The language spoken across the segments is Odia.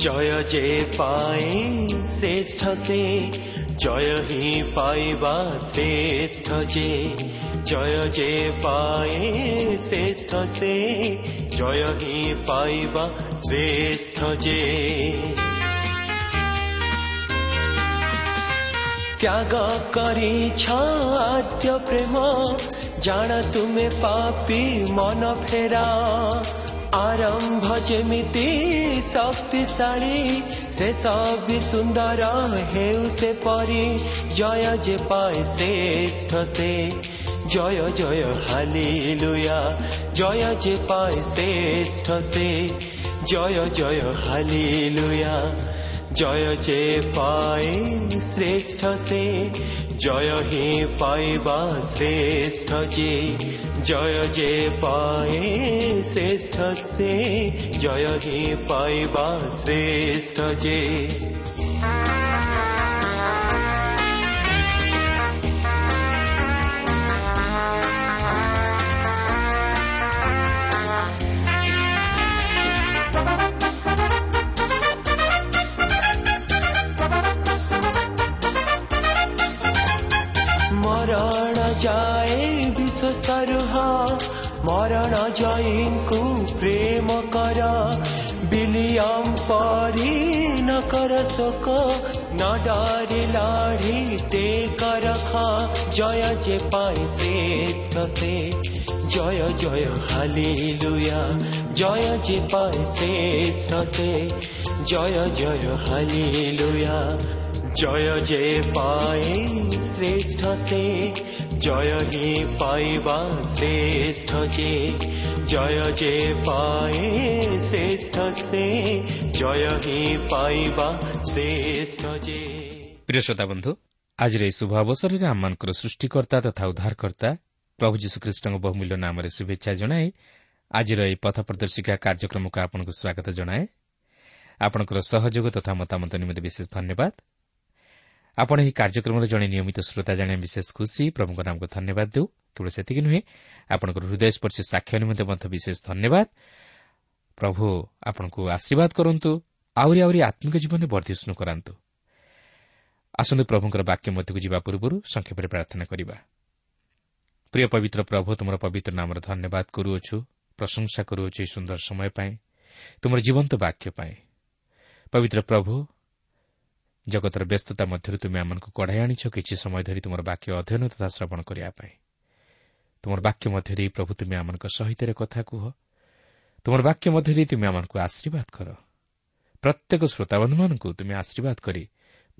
জয় যে পাই শ্রেষ্ঠতে জয় হি পাইবা শ্রেষ্ঠ যে, জয় যে পাই শ্রেষ্ঠতে জয় হি পাইবা শ্রেষ্ঠ যে। ত্যাগ করিছ আদ্য প্রেম, জান তুমি পাপি মন ফেরা। ଆରମ୍ଭ ଯେମିତି ଶକ୍ତିଶାଳୀ ଶେଷ ବି ସୁନ୍ଦର ହେଉ ସେ ପରି ଜୟ ଯେ ପାଏ ଶ୍ରେଷ୍ଠ ସେ ଜୟ ଜୟ ହାଲିଲୁୟା ଜୟ ଯେ ପାଏ ଶ୍ରେଷ୍ଠ ସେ ଜୟ ଜୟ ହାଲିଲୁୟା জয় যে পাই শ্রেষ্ঠ সে জয় হি পাইবা শ্রেষ্ঠ যে জয় যে পাই শ্রেষ্ঠ সে জয় হি পাইবা শ্রেষ্ঠ যে पराजयीङ्कु प्रेम कर बिलियां पारी न कर सोक न डारि लाढी ते करखा जय जे पाय श्रेष्ठ से জয় জয় হালিলুয়া জয় যে পায় শ্রেষ্ঠতে জয় জয় হালিলুয়া জয় যে পায় শ্রেষ্ঠতে জয় হি পাইবা শ্রেষ্ঠ যে জয় যে পায় শ্রেষ্ঠ সে জয় হি পাইবা ଶ୍ରେଷ୍ଠ ଯେ ପ୍ରିୟ ଶ୍ରୋତା ବନ୍ଧୁ ଆଜିର ଏହି ଶୁଭ ଅବସରରେ ଆମମାନଙ୍କର ସୃଷ୍ଟିକର୍ତ୍ତା ତଥା ଉଦ୍ଧାରକର୍ତ୍ତା ପ୍ରଭୁ ଯୀଶୁଖ୍ରୀଷ୍ଟଙ୍କ ବହୁମୂଲ୍ୟ ନାମରେ ଶୁଭେଚ୍ଛା ଜଣାଏ ଆଜିର ଏହି ପଥ ପ୍ରଦର୍ଶିକା କାର୍ଯ୍ୟକ୍ରମକୁ ଆପଣଙ୍କୁ ସ୍ୱାଗତ ଜଣାଏ ଆପଣଙ୍କର ସହଯୋଗ ତଥା ମତାମତ ନିମନ୍ତେ ବିଶେଷ ଧନ୍ୟବାଦ ଆପଣ ଏହି କାର୍ଯ୍ୟକ୍ରମର ଜଣେ ନିୟମିତ ଶ୍ରୋତା ଜାଣିବା ବିଶେଷ ଖୁସି ପ୍ରଭୁଙ୍କ ନାମକୁ ଧନ୍ୟବାଦ ଦେଉ କେବଳ ସେତିକି ନୁହେଁ ଆପଣଙ୍କର ହୃଦୟସ୍ପର୍ଶୀ ସାକ୍ଷ୍ୟ ନିମନ୍ତେ ମଧ୍ୟ ବିଶେଷ ଧନ୍ୟବାଦ ପ୍ରଭୁ ଆପଣଙ୍କୁ ଆଶୀର୍ବାଦ କରନ୍ତୁ ଆହୁରି ଆହୁରି ଆତ୍ମିକ ଜୀବନରେ ବର୍ଦ୍ଧିଷ୍ଣୁ କରାନ୍ତୁ ଆସନ୍ତୁ ପ୍ରଭୁଙ୍କର ବାକ୍ୟ ମଧ୍ୟକୁ ଯିବା ପୂର୍ବରୁ ସଂକ୍ଷେପରେ ପ୍ରାର୍ଥନା କରିବା। ପ୍ରିୟ ପବିତ୍ର ପ୍ରଭୁ ତୁମର ପବିତ୍ର ନାମର ଧନ୍ୟବାଦ କରୁଅଛୁ ପ୍ରଶଂସା କରୁଅଛୁ ଏହି ସୁନ୍ଦର ସମୟ ପାଇଁ ତୁମର ଜୀବନ୍ତ ବାକ୍ୟ ପାଇଁ। ପବିତ୍ର ପ୍ରଭୁ ଜଗତର ବ୍ୟସ୍ତତା ମଧ୍ୟରୁ ତୁମେ ଆମମାନଙ୍କୁ କଢ଼ାଇ ଆଣିଛ। କିଛି ସମୟ ଧରି ତୁମର ବାକ୍ୟ ଅଧ୍ୟୟନ ତଥା ଶ୍ରବଣ କରିବା ପାଇଁ। ତୁମର ବାକ୍ୟ ମଧ୍ୟରେ ପ୍ରଭୁ ତୁମେ ଆମମାନଙ୍କ ସହିତ କଥା କୁହ। ତୁମର ବାକ୍ୟ ମଧ୍ୟରେ ତୁମେ ଆମମାନଙ୍କୁ ଆଶୀର୍ବାଦ କର। ପ୍ରତ୍ୟେକ ଶ୍ରୋତାବନ୍ଧୁମାନଙ୍କୁ ତୁମେ ଆଶୀର୍ବାଦ କରି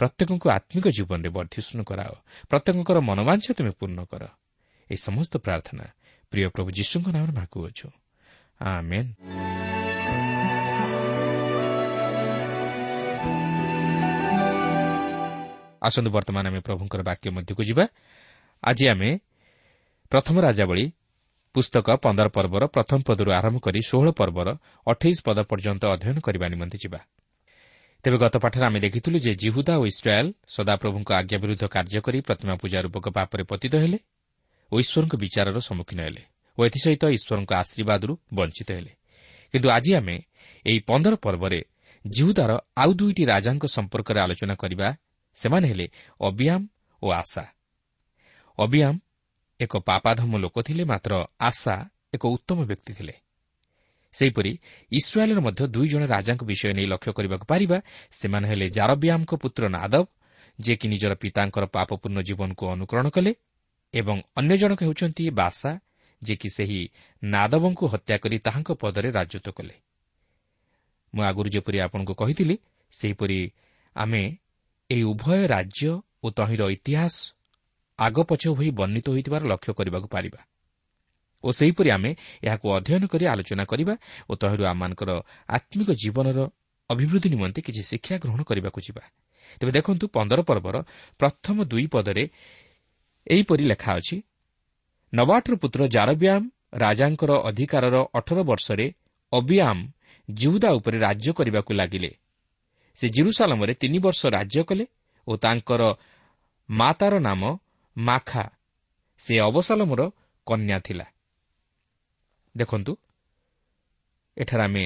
ପ୍ରତ୍ୟେକଙ୍କୁ ଆତ୍ମିକ ଜୀବନରେ ବର୍ଦ୍ଧିଷ୍ଣୁ କରାଅ। ପ୍ରତ୍ୟେକଙ୍କର ମନୋବାଞ୍ଛ ତୁମେ ପୂର୍ଣ୍ଣ କର। ଏହି ସମସ୍ତ ପ୍ରାର୍ଥନା ପ୍ରିୟ ପ୍ରଭୁ ଯୀଶୁଙ୍କ ନାମରେ ମାଗୁଅଛୁ। ଆସନ୍ତୁ ବର୍ତ୍ତମାନ ଆମେ ପ୍ରଭୁଙ୍କର ବାକ୍ୟ ମଧ୍ୟକୁ ଯିବା। ଆଜି ଆମେ ପ୍ରଥମ ରାଜାବଳୀ ପୁସ୍ତକ ପନ୍ଦର ପର୍ବର ପ୍ରଥମ ପଦରୁ ଆରମ୍ଭ କରି ଷୋହଳ ପର୍ବର ଅଠେଇଶ ପଦ ପର୍ଯ୍ୟନ୍ତ ଅଧ୍ୟୟନ କରିବା ନିମନ୍ତେ ଯିବା। ତେବେ ଗତ ପାଠରେ ଆମେ ଦେଖିଥିଲୁ ଯେ ଜିହୁଦା ଓ ଇସ୍ରାଏଲ୍ ସଦାପ୍ରଭୁଙ୍କ ଆଜ୍ଞା ବିରୁଦ୍ଧ କାର୍ଯ୍ୟ କରି ପ୍ରତିମା ପୂଜା ରୂପକ ପାପରେ ପତିତ ହେଲେ ଓ ଈଶ୍ୱରଙ୍କ ବିଚାରର ସମ୍ମୁଖୀନ ହେଲେ ଓ ଏଥିସହିତ ଈଶ୍ୱରଙ୍କ ଆଶୀର୍ବାଦରୁ ବଞ୍ଚିତ ହେଲେ। କିନ୍ତୁ ଆଜି ଆମେ ଏହି ପନ୍ଦର ପର୍ବରେ ଜିହୁଦାର ଆଉ ଦୁଇଟି ରାଜାଙ୍କ ସମ୍ପର୍କରେ ଆଲୋଚନା କରିବା ସେମାନେ ହେଲେ ଅବିୟାମ ଓ ଆଶା। ଅବିୟାମ ଏକ ପାପାଧମ ଲୋକ ଥିଲେ ମାତ୍ର ଆଶା ଏକ ଉତ୍ତମ ବ୍ୟକ୍ତି ଥିଲେ। ସେହିପରି ଇସ୍ରାଏଲ୍ର ମଧ୍ୟ ଦୁଇ ଜଣ ରାଜାଙ୍କ ବିଷୟ ନେଇ ଲକ୍ଷ୍ୟ କରିବାକୁ ପାରିବା ସେମାନେ ହେଲେ ଜାରବିଆମ୍ଙ୍କ ପୁତ୍ର ନାଦବ ଯିଏକି ନିଜର ପିତାଙ୍କର ପାପପୂର୍ଣ୍ଣ ଜୀବନକୁ ଅନୁକରଣ କଲେ ଏବଂ ଅନ୍ୟ ଜଣକ ହେଉଛନ୍ତି ବାସା ଯିଏକି ସେହି ନାଦବଙ୍କୁ ହତ୍ୟା କରି ତାହାଙ୍କ ପଦରେ ରାଜତ୍ୱ କଲେ। ମୁଁ ଆଗରୁ ଯେପରି ଆପଣଙ୍କୁ କହିଥିଲି ସେହିପରି ଆମେ ଏହି ଉଭୟ ରାଜ୍ୟ ଓ ତହିଁର ଇତିହାସ ଆଗପଛ ହୋଇ ବର୍ଣ୍ଣିତ ହୋଇଥିବାର ଲକ୍ଷ୍ୟ କରିବାକୁ ପାରିବା। ଓ ସେହିପରି ଆମେ ଏହାକୁ ଅଧ୍ୟୟନ କରି ଆଲୋଚନା କରିବା ଓ ତହିଁରୁ ଆମମାନଙ୍କର ଆତ୍ମିକ ଜୀବନର ଅଭିବୃଦ୍ଧି ନିମନ୍ତେ କିଛି ଶିକ୍ଷା ଗ୍ରହଣ କରିବାକୁ ଯିବା। ତେବେ ଦେଖନ୍ତୁ ପନ୍ଦର ପର୍ବର ପ୍ରଥମ ଦୁଇ ପଦରେ ଏହିପରି ଲେଖା ଅଛି ନବାଟର ପୁତ୍ର ଜାରବ୍ୟାମ୍ ରାଜାଙ୍କର ଅଧିକାରର ଅଠର ବର୍ଷରେ ଅବିୟାମ୍ ଜିହୁଦା ଉପରେ ରାଜ୍ୟ କରିବାକୁ ଲାଗିଲେ। ସେ ଜିରୁସାଲମରେ ତିନି ବର୍ଷ ରାଜ୍ୟ କଲେ ଓ ତାଙ୍କର ମାତାର ନାମ ମାଖା। ସେ ଅବସାଲମର କନ୍ୟା ଥିଲା। ଦେଖନ୍ତୁ ଏଠାରେ ଆମେ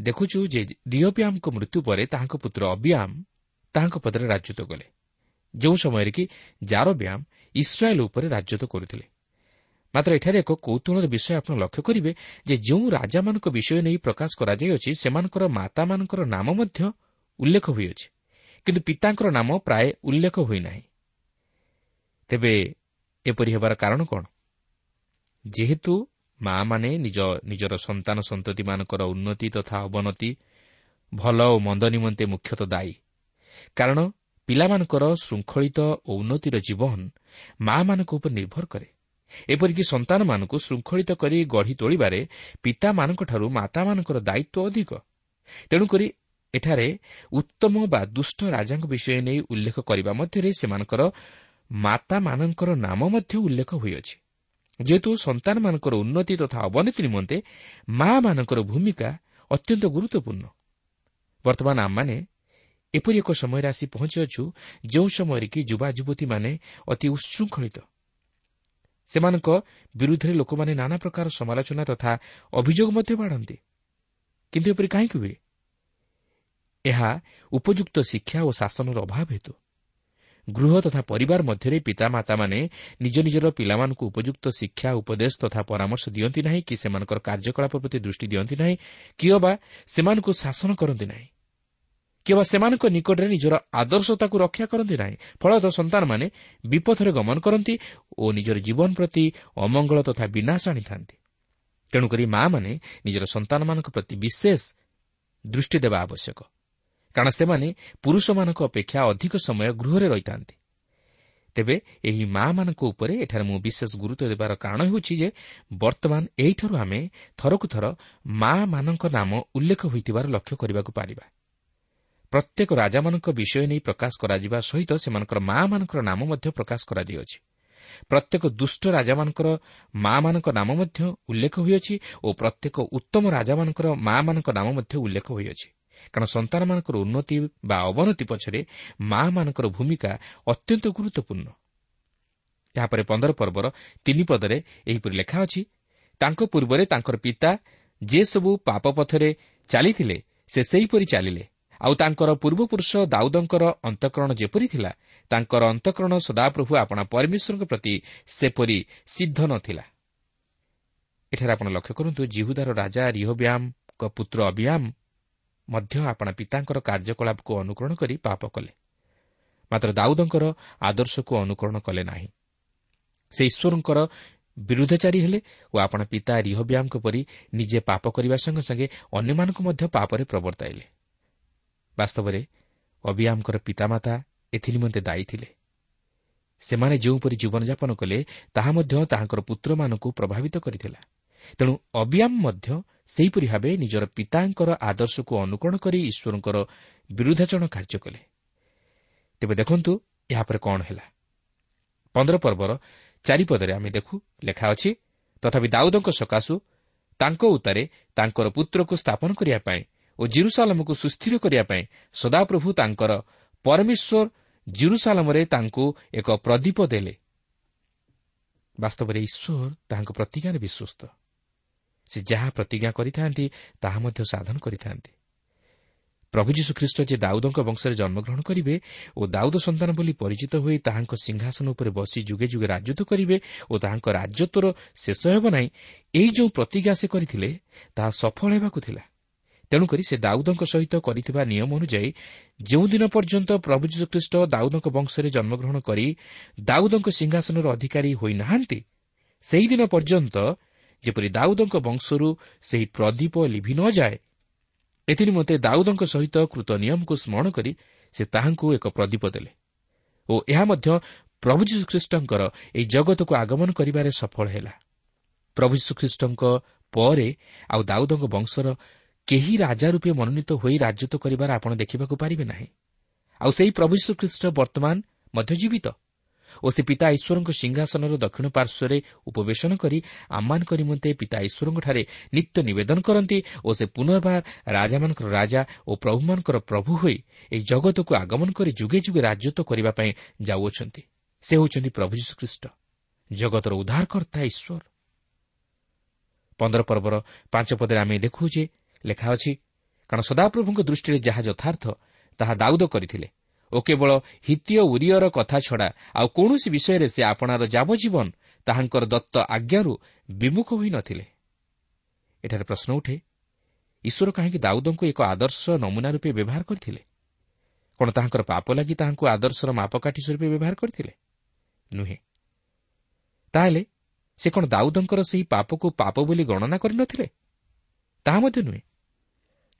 ଦେଖୁଛୁ ଯେ ରିଓବିଆମ୍ଙ୍କ ମୃତ୍ୟୁ ପରେ ତାହାଙ୍କ ପୁତ୍ର ଅବିୟାମ୍ ତାହାଙ୍କ ପଦରେ ରାଜତ୍ୱ କଲେ। ଯେଉଁ ସମୟରେ କି ଜାରବ୍ୟାମ୍ ଇସ୍ରାଏଲ୍ ଉପରେ ରାଜତ୍ୱ କରୁଥିଲେ। ମାତ୍ର ଏଠାରେ ଏକ କୌତୁହଳର ବିଷୟ ଆପଣ ଲକ୍ଷ୍ୟ କରିବେ ଯେ ଯେଉଁ ରାଜାମାନଙ୍କ ବିଷୟ ନେଇ ପ୍ରକାଶ କରାଯାଇଅଛି ସେମାନଙ୍କର ମାତାମାନଙ୍କର ନାମ ମଧ୍ୟ ଉଲ୍ଲେଖ ହୋଇଅଛି। କିନ୍ତୁ ପିତାଙ୍କର ନାମ ପ୍ରାୟ ଉଲ୍ଲେଖ ହୋଇନାହିଁ। ତେବେ ଏପରି ହେବାର କାରଣ କ'ଣ? ଯେହେତୁ ମା'ମାନେ ନିଜ ନିଜର ସନ୍ତାନ ସନ୍ତତିମାନଙ୍କର ଉନ୍ନତି ତଥା ଅବନତି ଭଲ ଓ ମନ୍ଦ ନିମନ୍ତେ ମୁଖ୍ୟତଃ ଦାୟୀ। କାରଣ ପିଲାମାନଙ୍କର ଶୃଙ୍ଖଳିତ ଓ ଉନ୍ନତିର ଜୀବନ ମା'ମାନଙ୍କ ଉପରେ ନିର୍ଭର କରେ। ଏପରିକି ସନ୍ତାନମାନଙ୍କୁ ଶୃଙ୍ଖଳିତ କରି ଗଢ଼ି ତୋଳିବାରେ ପିତାମାନଙ୍କଠାରୁ ମାତାମାନଙ୍କର ଦାୟିତ୍ୱ ଅଧିକ। ତେଣୁକରି ଏଠାରେ ଉତ୍ତମ ବା ଦୁଷ୍ଟ ରାଜାଙ୍କ ବିଷୟ ନେଇ ଉଲ୍ଲେଖ କରିବା ମଧ୍ୟରେ ସେମାନଙ୍କର ମାତାମାନଙ୍କର ନାମ ମଧ୍ୟ ଉଲ୍ଲେଖ ହୋଇଅଛି ଯେହେତୁ ସନ୍ତାନମାନଙ୍କର ଉନ୍ନତି ତଥା ଅବନତି ନିମନ୍ତେ ମା'ମାନଙ୍କର ଭୂମିକା ଅତ୍ୟନ୍ତ ଗୁରୁତ୍ୱପୂର୍ଣ୍ଣ ବର୍ତ୍ତମାନ ଆମମାନେ ଏପରି ଏକ ସମୟରେ ଆସି ପହଞ୍ଚିଅଛୁ ଯେଉଁ ସମୟରେ କି ଯୁବା ଯୁବତୀମାନେ ଅତି ଉଚ୍ଛୃଙ୍ଖଳିତ ସେମାନଙ୍କ ବିରୁଦ୍ଧରେ ଲୋକମାନେ ନାନା ପ୍ରକାର ସମାଲୋଚନା ତଥା ଅଭିଯୋଗ ମଧ୍ୟ ବାଢ଼ନ୍ତି କିନ୍ତୁ ଏପରି କାହିଁକି ହୁଏ ଏହା ଉପଯୁକ୍ତ ଶିକ୍ଷା ଓ ଶାସନର ଅଭାବ ହେତୁ। ଗୃହ ତଥା ପରିବାର ମଧ୍ୟରେ ପିତାମାତାମାନେ ନିଜ ନିଜର ପିଲାମାନଙ୍କୁ ଉପଯୁକ୍ତ ଶିକ୍ଷା ଉପଦେଶ ତଥା ପରାମର୍ଶ ଦିଅନ୍ତି ନାହିଁ କି ସେମାନଙ୍କର କାର୍ଯ୍ୟକଳାପ ପ୍ରତି ଦୃଷ୍ଟି ଦିଅନ୍ତି ନାହିଁ କିଏ ବା ସେମାନଙ୍କୁ ଶାସନ କରନ୍ତି ନାହିଁ। କିମ୍ବା ସେମାନଙ୍କ ନିକଟରେ ନିଜର ଆଦର୍ଶତାକୁ ରକ୍ଷା କରନ୍ତି ନାହିଁ। ଫଳତଃ ସନ୍ତାନମାନେ ବିପଥରେ ଗମନ କରନ୍ତି ଓ ନିଜର ଜୀବନ ପ୍ରତି ଅମଙ୍ଗଳ ତଥା ବିନାଶ ଆଣିଥାନ୍ତି। ତେଣୁକରି ମା'ମାନେ ନିଜର ସନ୍ତାନମାନଙ୍କ ପ୍ରତି ବିଶେଷ ଦୃଷ୍ଟି ଦେବା ଆବଶ୍ୟକ। କାରଣ ସେମାନେ ପୁରୁଷମାନଙ୍କ ଅପେକ୍ଷା ଅଧିକ ସମୟ ଗୃହରେ ରହିଥାନ୍ତି। ତେବେ ଏହି ମା'ମାନଙ୍କ ଉପରେ ଏଠାରେ ମୁଁ ବିଶେଷ ଗୁରୁତ୍ୱ ଦେବାର କାରଣ ହେଉଛି ଯେ ବର୍ତ୍ତମାନ ଏହିଠାରୁ ଆମେ ଥରକୁ ଥର ମା'ମାନଙ୍କ ନାମ ଉଲ୍ଲେଖ ହୋଇଥିବାର ଲକ୍ଷ୍ୟ କରିବାକୁ ପାରିବା। ପ୍ରତ୍ୟେକ ରାଜାମାନଙ୍କ ବିଷୟ ନେଇ ପ୍ରକାଶ କରାଯିବା ସହିତ ସେମାନଙ୍କର ମା'ମାନଙ୍କର ନାମ ମଧ୍ୟ ପ୍ରକାଶ କରାଯାଇଅଛି। ପ୍ରତ୍ୟେକ ଦୁଷ୍ଟ ରାଜାମାନଙ୍କର ମା'ମାନଙ୍କ ନାମ ମଧ୍ୟ ଉଲ୍ଲେଖ ହୋଇଅଛି ଓ ପ୍ରତ୍ୟେକ ଉତ୍ତମ ରାଜାମାନଙ୍କର ମା'ମାନଙ୍କ ନାମ ମଧ୍ୟ ଉଲ୍ଲେଖ ହୋଇଅଛି। କାରଣ ସନ୍ତାନମାନଙ୍କର ଉନ୍ନତି ବା ଅବନତି ପଛରେ ମା'ମାନଙ୍କର ଭୂମିକା ଅତ୍ୟନ୍ତ ଗୁରୁତ୍ୱପୂର୍ଣ୍ଣ। ଏହାପରେ ପନ୍ଦର ପର୍ବର ତିନି ପଦରେ ଏହିପରି ଲେଖା ଅଛି ତାଙ୍କ ପୂର୍ବରେ ତାଙ୍କର ପିତା ଯେସବୁ ପାପ ପଥରେ ଚାଲିଥିଲେ ସେ ସେହିପରି ଚାଲିଲେ। ଆଉ ତାଙ୍କର ପୂର୍ବପୁରୁଷ ଦାଉଦଙ୍କର ଅନ୍ତଃକରଣ ଯେପରି ଥିଲା ତାଙ୍କର ଅନ୍ତଃକରଣ ସଦାପ୍ରଭୁ ଆପଣା ପରମେଶ୍ୱରଙ୍କ ପ୍ରତି ସେପରି ସିଦ୍ଧ ନ ଥିଲା। ଏଠାରେ ଆପଣ ଲକ୍ଷ୍ୟ କରନ୍ତୁ ଜିହୁଦାର ରାଜା ରିହବ୍ୟାମ୍ଙ୍କ ପୁତ୍ର ଅବିୟାମ୍ ମଧ୍ୟ ଆପଣା ପିତାଙ୍କର କାର୍ଯ୍ୟକଳାପକୁ ଅନୁକରଣ କରି ପାପ କଲେ। ମାତ୍ର ଦାଉଦଙ୍କର ଆଦର୍ଶକୁ ଅନୁକରଣ କଲେ ନାହିଁ। ସେ ଈଶ୍ୱରଙ୍କର ବିରୁଦ୍ଧଚାରୀ ହେଲେ ଓ ଆପଣ ପିତା ରିହବ୍ୟାମ୍ଙ୍କ ପରି ନିଜେ ପାପ କରିବା ସଙ୍ଗେ ସଙ୍ଗେ ଅନ୍ୟମାନଙ୍କୁ ମଧ୍ୟ ପାପରେ ପ୍ରବର୍ତ୍ତାଇଲେ। ବାସ୍ତବରେ ଅବିୟାମଙ୍କର ପିତାମାତା ଏଥିନିମନ୍ତେ ଦାୟୀ ଥିଲେ। ସେମାନେ ଯେଉଁପରି ଜୀବନଯାପନ କଲେ ତାହା ମଧ୍ୟ ତାହାଙ୍କର ପୁତ୍ରମାନଙ୍କୁ ପ୍ରଭାବିତ କରିଥିଲା। ତେଣୁ ଅବିୟାମ ମଧ୍ୟ ସେହିପରି ଭାବେ ନିଜର ପିତାଙ୍କର ଆଦର୍ଶକୁ ଅନୁକରଣ କରି ଈଶ୍ୱରଙ୍କର ବିରୁଦ୍ଧାଚରଣ କାର୍ଯ୍ୟ କଲେ। ତେବେ ଦେଖନ୍ତୁ ଏହାପରେ କ'ଣ ହେଲା। ପନ୍ଦର ପର୍ବର ଚାରିପଦରେ ଆମେ ଦେଖୁ ଲେଖା ଅଛି ତଥାପି ଦାଉଦଙ୍କ ସକାଶୁ ତାଙ୍କ ଉତ୍ତାରେ ତାଙ୍କର ପୁତ୍ରକୁ ସ୍ଥାପନ କରିବା ପାଇଁ ଓ ଜିରୁସାଲମକୁ ସୁସ୍ଥିର କରିବା ପାଇଁ ସଦାପ୍ରଭୁ ତାଙ୍କର ପରମେଶ୍ୱର ଜିରୁସାଲମରେ ତାଙ୍କୁ ଏକ ପ୍ରଦୀପ ଦେଲେ। ବାସ୍ତବରେ ଈଶ୍ୱର ତାହାଙ୍କ ପ୍ରତିଜ୍ଞାରେ ବିଶ୍ୱସ୍ତ। ସେ ଯାହା ପ୍ରତିଜ୍ଞା କରିଥାନ୍ତି ତାହା ମଧ୍ୟ ସାଧନ କରିଥାନ୍ତି। ପ୍ରଭୁ ଯୀଶୁଖ୍ରୀଷ୍ଟ ଯେ ଦାଉଦଙ୍କ ବଂଶରେ ଜନ୍ମଗ୍ରହଣ କରିବେ ଓ ଦାଉଦ ସନ୍ତାନ ବୋଲି ପରିଚିତ ହୋଇ ତାହାଙ୍କ ସିଂହାସନ ଉପରେ ବସି ଯୁଗେ ଯୁଗେ ରାଜତ୍ୱ କରିବେ ଓ ତାହାଙ୍କ ରାଜତ୍ୱର ଶେଷ ହେବ ନାହିଁ ଏହି ଯେଉଁ ପ୍ରତିଜ୍ଞା ସେ କରିଥିଲେ ତାହା ସଫଳ ହେବାକୁ ଥିଲା। ତେଣୁକରି ସେ ଦାଉଦଙ୍କ ସହିତ କରିଥିବା ନିୟମ ଅନୁଯାୟୀ ଯେଉଁଦିନ ପର୍ଯ୍ୟନ୍ତ ପ୍ରଭୁ ଯୀଶୁଖ୍ରୀଷ୍ଟ ଦାଉଦଙ୍କ ବଂଶରେ ଜନ୍ମଗ୍ରହଣ କରି ଦାଉଦଙ୍କ ସିଂହାସନର ଅଧିକାରୀ ହୋଇନାହାନ୍ତି ସେହିଦିନ ପର୍ଯ୍ୟନ୍ତ ଯେପରି ଦାଉଦଙ୍କ ବଂଶରୁ ସେହି ପ୍ରଦୀପ ଲିଭି ନ ଯାଏ ଏଥିନିମନ୍ତେ ଦାଉଦଙ୍କ ସହିତ କୃତ ନିୟମକୁ ସ୍ମରଣ କରି ସେ ତାହାଙ୍କୁ ଏକ ପ୍ରଦୀପ ଦେଲେ। ଓ ଏହା ମଧ୍ୟ ପ୍ରଭୁ ଯୀଶୁଖ୍ରୀଷ୍ଟଙ୍କର ଏହି ଜଗତକୁ ଆଗମନ କରିବାରେ ସଫଳ ହେଲା। ପ୍ରଭୁ ଯୀଶୁଖ୍ରୀଷ୍ଟଙ୍କ ପରେ ଆଉ ଦାଉଦଙ୍କ ବଂଶର କେହି ରାଜା ରୂପେ ମନୋନୀତ ହୋଇ ରାଜତ୍ୱ କରିବାର ଆପଣ ଦେଖିବାକୁ ପାରିବେ ନାହିଁ। ଆଉ ସେହି ପ୍ରଭୁ ଶ୍ରୀଖ୍ରୀଷ୍ଟ ବର୍ତ୍ତମାନ ମଧ୍ୟ ଜୀବିତ। ଓ ସେ ପିତା ଈଶ୍ୱରଙ୍କ ସିଂହାସନର ଦକ୍ଷିଣ ପାର୍ଶ୍ୱରେ ଉପବେଶନ କରି ଆମମାନଙ୍କ ନିମନ୍ତେ ପିତା ଈଶ୍ୱରଙ୍କଠାରେ ନିତ୍ୟ ନିବେଦନ କରନ୍ତି ଓ ସେ ପୁନର୍ବାର ରାଜାମାନଙ୍କର ରାଜା ଓ ପ୍ରଭୁମାନଙ୍କର ପ୍ରଭୁ ହୋଇ ଏହି ଜଗତକୁ ଆଗମନ କରି ଯୁଗେ ଯୁଗେ ରାଜତ୍ୱ କରିବା ପାଇଁ ଯାଉଅଛନ୍ତି। ସେ ହେଉଛନ୍ତି ପ୍ରଭୁ ଯୀଶୁଖ୍ରୀଷ୍ଟ ଜଗତର ଉଦ୍ଧାରକର୍ତ୍ତା ଈଶ୍ୱର। ପନ୍ଦର ପର୍ବର ପାଞ୍ଚ ପଦରେ ଆମେ ଦେଖୁ ଯେ ଲେଖା ଅଛି କାରଣ ସଦାପ୍ରଭୁଙ୍କ ଦୃଷ୍ଟିରେ ଯାହା ଯଥାର୍ଥ ତାହା ଦାଉଦ କରିଥିଲେ। ଓ କେବଳ ହିତୀୟ ଉରିୟର କଥା ଛଡ଼ା ଆଉ କୌଣସି ବିଷୟରେ ସେ ଆପଣାର ଯାବଜୀବନ ତାହାଙ୍କର ଦତ୍ତ ଆଜ୍ଞାରୁ ବିମୁଖ ହୋଇନଥିଲେ ଏଠାରେ ପ୍ରଶ୍ନ ଉଠେ ଈଶ୍ୱର କାହିଁକି ଦାଉଦଙ୍କୁ ଏକ ଆଦର୍ଶ ନମୁନା ରୂପେ ବ୍ୟବହାର କରିଥିଲେ? କ'ଣ ତାହାଙ୍କର ପାପ ଲାଗି ତାହାଙ୍କୁ ଆଦର୍ଶର ମାପକାଠି ସ୍ୱରୂପେ ବ୍ୟବହାର କରିଥିଲେ? ନୁହେଁ। ତାହେଲେ ସେ କ'ଣ ଦାଉଦଙ୍କର ସେହି ପାପକୁ ପାପ ବୋଲି ଗଣନା କରିନଥିଲେ ତାହା ମଧ୍ୟ ନୁହେଁ।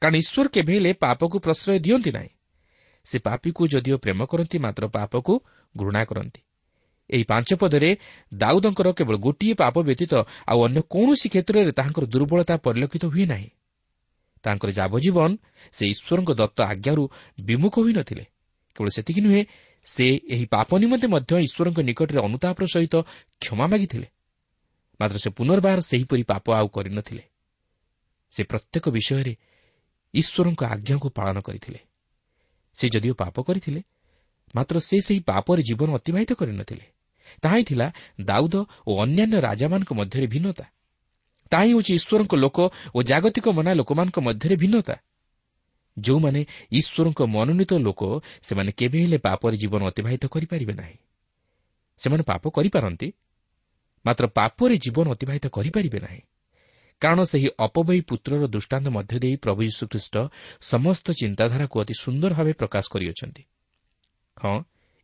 କାରଣ ଈଶ୍ୱର କେବେ ହେଲେ ପାପକୁ ପ୍ରଶ୍ରୟ ଦିଅନ୍ତି ନାହିଁ। ସେ ପାପିକୁ ଯଦିଓ ପ୍ରେମ କରନ୍ତି ମାତ୍ର ପାପକୁ ଘୃଣା କରନ୍ତି। ଏହି ପାଞ୍ଚ ପଦରେ ଦାଉଦଙ୍କର କେବଳ ଗୋଟିଏ ପାପ ବ୍ୟତୀତ ଆଉ ଅନ୍ୟ କୌଣସି କ୍ଷେତ୍ରରେ ତାହାଙ୍କର ଦୁର୍ବଳତା ପରିଲକ୍ଷିତ ହୁଏ ନାହିଁ। ତାଙ୍କର ଯାବଜୀବନ ସେ ଈଶ୍ୱରଙ୍କ ଦତ୍ତ ଆଜ୍ଞାରୁ ବିମୁଖ ହୋଇନଥିଲେ କେବଳ ସେତିକି ନୁହେଁ ସେ ଏହି ପାପ ନିମନ୍ତେ ମଧ୍ୟ ଈଶ୍ୱରଙ୍କ ନିକଟରେ ଅନୁତାପର ସହିତ କ୍ଷମା ମାଗିଥିଲେ। ମାତ୍ର ସେ ପୁନର୍ବାର ସେହିପରି ପାପ ଆଉ କରିନଥିଲେ। ସେ ପ୍ରତ୍ୟେକ ବିଷୟରେ ଈଶ୍ୱରଙ୍କ ଆଜ୍ଞାକୁ ପାଳନ କରିଥିଲେ। ସେ ଯଦିଓ ପାପ କରିଥିଲେ ମାତ୍ର ସେ ସେହି ପାପରେ ଜୀବନ ଅତିବାହିତ କରିନଥିଲେ। ତାହା ହିଁ ଥିଲା ଦାଉଦ ଓ ଅନ୍ୟାନ୍ୟ ରାଜାମାନଙ୍କ ମଧ୍ୟରେ ଭିନ୍ନତା। ତାହା ହିଁ ହେଉଛି ଈଶ୍ୱରଙ୍କ ଲୋକ ଓ ଜାଗତିକ ମନା ଲୋକମାନଙ୍କ ମଧ୍ୟରେ ଭିନ୍ନତା। ଯେଉଁମାନେ ଈଶ୍ୱରଙ୍କ ମନୋନୀତ ଲୋକ ସେମାନେ କେବେ ହେଲେ ପାପରେ ଜୀବନ ଅତିବାହିତ କରିପାରିବେ ନାହିଁ। ସେମାନେ ପାପ କରିପାରନ୍ତି ମାତ୍ର ପାପରେ ଜୀବନ ଅତିବାହିତ କରିପାରିବେ ନାହିଁ। କାରଣ ସେହି ଅପବୟୀ ପୁତ୍ରର ଦୃଷ୍ଟାନ୍ତ ମଧ୍ୟ ଦେଇ ପ୍ରଭୁ ଯୀଶୁଖ୍ରୀଷ୍ଟ ସମସ୍ତ ଚିନ୍ତାଧାରାକୁ ଅତି ସୁନ୍ଦର ଭାବେ ପ୍ରକାଶ କରିଅଛନ୍ତି। ହଁ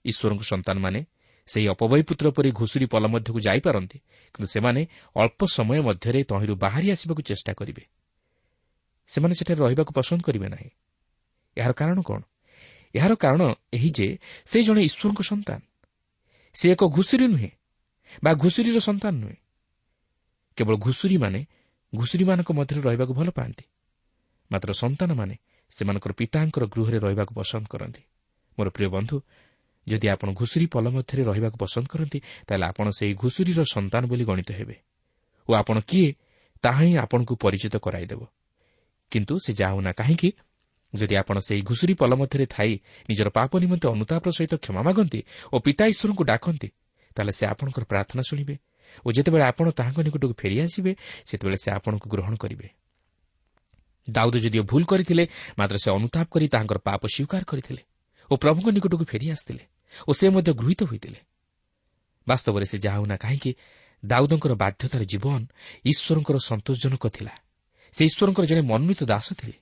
ଈଶ୍ୱରଙ୍କ ସନ୍ତାନମାନେ ସେହି ଅପବୟୀ ପୁତ୍ର ପରି ଘୁଷୁରୀ ପଲ ମଧ୍ୟକୁ ଯାଇପାରନ୍ତି କିନ୍ତୁ ସେମାନେ ଅଳ୍ପ ସମୟ ମଧ୍ୟରେ ତହିଁରୁ ବାହାରି ଆସିବାକୁ ଚେଷ୍ଟା କରିବେ। ସେମାନେ ସେଠାରେ ରହିବାକୁ ପସନ୍ଦ କରିବେ ନାହିଁ। ଏହାର କାରଣ କ'ଣ? ଏହାର କାରଣ ଏହି ଯେ ସେ ଜଣେ ଈଶ୍ୱରଙ୍କ ସନ୍ତାନ। ସେ ଏକ ଘୁଷୁରୀ ନୁହେଁ ବା ଘୁଷୁରୀର ସନ୍ତାନ ନୁହେଁ। କେବଳ ଘୁଷୁରୀମାନେ ଘୁଷୁରୀମାନଙ୍କ ମଧ୍ୟରେ ରହିବାକୁ ଭଲ ପାଆନ୍ତି। ମାତ୍ର ସନ୍ତାନମାନେ ସେମାନଙ୍କର ପିତାଙ୍କର ଗୃହରେ ରହିବାକୁ ପସନ୍ଦ କରନ୍ତି। ମୋର ପ୍ରିୟ ବନ୍ଧୁ ଯଦି ଆପଣ ଘୁଷୁରୀ ପଲ ମଧ୍ୟରେ ରହିବାକୁ ପସନ୍ଦ କରନ୍ତି ତାହେଲେ ଆପଣ ସେହି ଘୁଷୁରୀର ସନ୍ତାନ ବୋଲି ଗଣିତ ହେବେ। ଓ ଆପଣ କିଏ ତାହା ହିଁ ଆପଣଙ୍କୁ ପରିଚିତ କରାଇଦେବ। କିନ୍ତୁ ସେ ଯାଉନା କାହିଁକି ଯଦି ଆପଣ ସେହି ଘୁଷୁରୀ ପଲ ମଧ୍ୟରେ ଥାଇ ନିଜର ପାପ ନିମନ୍ତେ ଅନୁତାପର ସହିତ କ୍ଷମା ମାଗନ୍ତି ଓ ପିତା ଈଶ୍ୱରଙ୍କୁ ଡାକନ୍ତି ତାହେଲେ ସେ ଆପଣଙ୍କର ପ୍ରାର୍ଥନା ଶୁଣିବେ ଓ ଯେତେବେଳେ ଆପଣ ତାହାଙ୍କ ନିକଟକୁ ଫେରିଆସିବେ ସେତେବେଳେ ସେ ଆପଣଙ୍କୁ ଗ୍ରହଣ କରିବେ। ଦାଉଦ ଯଦିଓ ଭୁଲ କରିଥିଲେ ମାତ୍ର ସେ ଅନୁତାପ କରି ତାହାଙ୍କର ପାପ ସ୍ୱୀକାର କରିଥିଲେ ଓ ପ୍ରଭୁଙ୍କ ନିକଟକୁ ଫେରିଆସିଥିଲେ ଓ ସେ ମଧ୍ୟ ଗୃହୀତ ହୋଇଥିଲେ। ବାସ୍ତବରେ ସେ ଯାହା ହେଉନା କାହିଁକି ଦାଉଦଙ୍କର ବାଧ୍ୟତାର ଜୀବନ ଈଶ୍ୱରଙ୍କର ସନ୍ତୋଷଜନକ ଥିଲା। ସେ ଈଶ୍ୱରଙ୍କର ଜଣେ ମନୋନୀତ ଦାସ ଥିଲେ।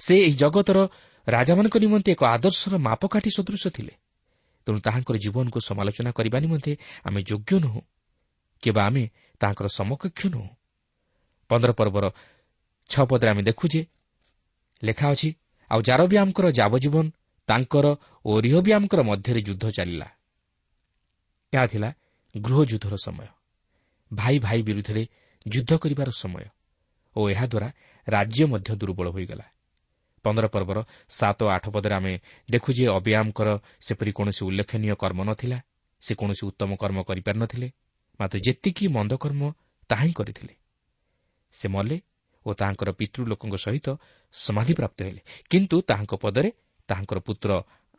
ସେ ଏହି ଜଗତର ରାଜାମାନଙ୍କ ନିମନ୍ତେ ଏକ ଆଦର୍ଶର ମାପକାଠି ସଦୃଶ ଥିଲେ। ତେଣୁ ତାହାଙ୍କର ଜୀବନକୁ ସମାଲୋଚନା କରିବା ନିମନ୍ତେ ଆମେ ଯୋଗ୍ୟ ନୁହଁ। କିମ୍ବା ଆମେ ତାଙ୍କର ସମକକ୍ଷ ନୁହଁ ପନ୍ଦର ପର୍ବର ଛଅ ପଦରେ ଆମେ ଦେଖୁ ଯେ ଲେଖା ଅଛି ଆଉ ଜାରବିଆମଙ୍କର ଯାବଜୀବନ ତାଙ୍କର ଓ ରିହବିଆମଙ୍କର ମଧ୍ୟରେ ଯୁଦ୍ଧ ଚାଲିଲା। ଏହା ଥିଲା ଗୃହଯୁଦ୍ଧର ସମୟ। ଭାଇ ଭାଇ ବିରୁଦ୍ଧରେ ଯୁଦ୍ଧ କରିବାର ସମୟ ଓ ଏହାଦ୍ୱାରା ରାଜ୍ୟ ମଧ୍ୟ ଦୁର୍ବଳ ହୋଇଗଲା। ପନ୍ଦର ପର୍ବର ସାତ ଓ ଆଠ ପଦରେ ଆମେ ଦେଖୁ ଯେ ଅବିୟାମଙ୍କର ସେପରି କୌଣସି ଉଲ୍ଲେଖନୀୟ କର୍ମ ନ ଥିଲା ସେ କୌଣସି ଉତ୍ତମ କର୍ମ କରିପାରିନଥିଲେ। ମାତ୍ର ଯେତିକି ମନ୍ଦକର୍ମ ତାହା ହିଁ କରିଥିଲେ। ସେ ମଲେ ଓ ତାହାଙ୍କର ପିତୃଲୋକଙ୍କ ସହିତ ସମାଧିପ୍ରାପ୍ତ ହେଲେ। କିନ୍ତୁ ତାହାଙ୍କ ପଦରେ ତାହାଙ୍କର ପୁତ୍ର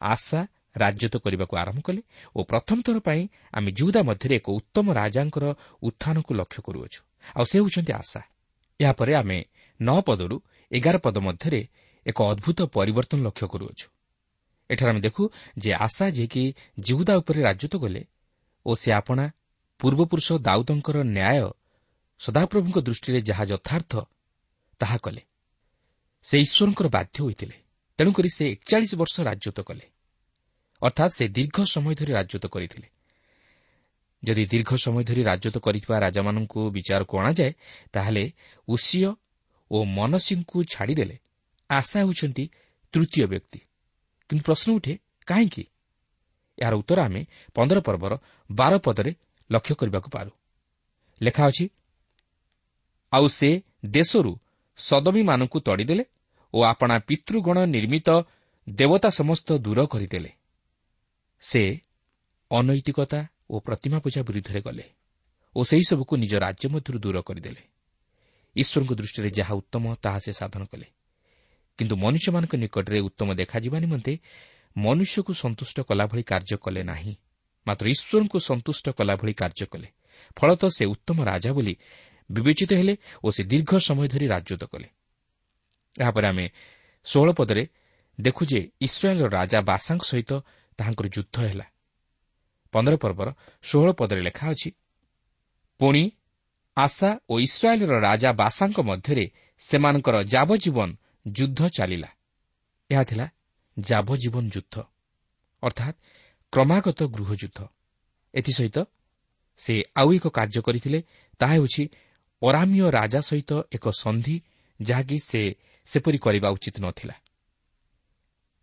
ଆଶା ରାଜତ୍ୱ କରିବାକୁ ଆରମ୍ଭ କଲେ ଓ ପ୍ରଥମ ଥର ପାଇଁ ଆମେ ଜୁଦା ମଧ୍ୟରେ ଏକ ଉତ୍ତମ ରାଜାଙ୍କର ଉତ୍ଥାନକୁ ଲକ୍ଷ୍ୟ କରୁଅଛୁ। ଆଉ ସେ ହେଉଛନ୍ତି ଆଶା। ଏହାପରେ ଆମେ ନଅ ପଦରୁ ଏଗାର ପଦ ମଧ୍ୟରେ ଏକ ଅଦ୍ଭୁତ ପରିବର୍ତ୍ତନ ଲକ୍ଷ୍ୟ କରୁଅଛୁ। ଏଠାରେ ଆମେ ଦେଖୁ ଯେ ଆଶା ଯିଏକି ଜିହୁଦା ଉପରେ ରାଜତ୍ୱ କଲେ ଓ ସେ ଆପଣା ପୂର୍ବପୁରୁଷ ଦାଉଦଙ୍କର ନ୍ୟାୟ ସଦାପ୍ରଭୁଙ୍କ ଦୃଷ୍ଟିରେ ଯାହା ଯଥାର୍ଥ ତାହା କଲେ। ସେ ଈଶ୍ୱରଙ୍କର ବାଧ୍ୟ ହୋଇଥିଲେ। ତେଣୁକରି ସେ ଏକଚାଳିଶ ବର୍ଷ ରାଜତ୍ୱ କଲେ। ଅର୍ଥାତ୍ ସେ ଦୀର୍ଘ ସମୟ ଧରି ରାଜତ୍ୱ କରିଥିଲେ। ଯଦି ଦୀର୍ଘ ସମୟ ଧରି ରାଜତ୍ୱ କରିଥିବା ରାଜାମାନଙ୍କୁ ବିଚାରକୁ ଅଣାଯାଏ ତାହେଲେ ଉସିୟ ଓ ମନସିଂଙ୍କୁ ଛାଡ଼ିଦେଲେ ଆଶା ହେଉଛନ୍ତି ତୃତୀୟ ବ୍ୟକ୍ତି। କିନ୍ତୁ ପ୍ରଶ୍ନ ଉଠେ କାହିଁକି? ଏହାର ଉତ୍ତର ଆମେ ପନ୍ଦର ପର୍ବର ବାର ପଦରେ ଲକ୍ଷ୍ୟ କରିବାକୁ ପାରୁ। ଲେଖା ଅଛି ଆଉ ସେ ଦେଶରୁ ସଦମୀମାନଙ୍କୁ ତଡ଼ିଦେଲେ ଓ ଆପଣା ପିତୃଗଣ ନିର୍ମିତ ଦେବତା ସମସ୍ତ ଦୂର କରିଦେଲେ। ସେ ଅନୈତିକତା ଓ ପ୍ରତିମା ପୂଜା ବିରୁଦ୍ଧରେ ଗଲେ ଓ ସେହିସବୁକୁ ନିଜ ରାଜ୍ୟ ମଧ୍ୟରୁ ଦୂର କରିଦେଲେ। ଈଶ୍ୱରଙ୍କ ଦୃଷ୍ଟିରେ ଯାହା ଉତ୍ତମ ତାହା ସେ ସାଧନ କଲେ। କିନ୍ତୁ ମନୁଷ୍ୟମାନଙ୍କ ନିକଟରେ ଉତ୍ତମ ଦେଖାଯିବା ନିମନ୍ତେ ମନୁଷ୍ୟକୁ ସନ୍ତୁଷ୍ଟ କଲାଭଳି କାର୍ଯ୍ୟ କଲେ ନାହିଁ। ମାତ୍ର ଈଶ୍ୱରଙ୍କୁ ସନ୍ତୁଷ୍ଟ କଲାଭଳି କାର୍ଯ୍ୟ କଲେ। ଫଳତଃ ସେ ଉତ୍ତମ ରାଜା ବୋଲି ବିବେଚିତ ହେଲେ ଓ ସେ ଦୀର୍ଘ ସମୟ ଧରି ରାଜତ୍ୱ କଲେ। ଏହାପରେ ଆମେ ଷୋହଳ ପଦରେ ଦେଖୁ ଯେ ଇସ୍ରାଏଲ୍ର ରାଜା ବାସାଙ୍କ ସହିତ ତାହାଙ୍କର ଯୁଦ୍ଧ ହେଲା। ପନ୍ଦର ପର୍ବର ଷୋହଳ ପଦରେ ଲେଖା ଅଛି ପୁଣି ଆଶା ଓ ଇସ୍ରାଏଲ୍ର ରାଜା ବାସାଙ୍କ ମଧ୍ୟରେ ସେମାନଙ୍କର ଯାବଜୀବନ ଯୁଦ୍ଧ ଚାଲିଲା। ଏହା ଥିଲା ଯାବଜୀବନ ଯୁଦ୍ଧ। ଅର୍ଥାତ୍ କ୍ରମାଗତ ଗୃହଯୁଦ୍ଧ। ଏଥିସହିତ ସେ ଆଉ ଏକ କାର୍ଯ୍ୟ କରିଥିଲେ ତାହା ହେଉଛି ଅରାମୀୟ ରାଜା ସହିତ ଏକ ସନ୍ଧି ଯାହାକି ସେ ସେପରି କରିବା ଉଚିତ ନଥିଲା।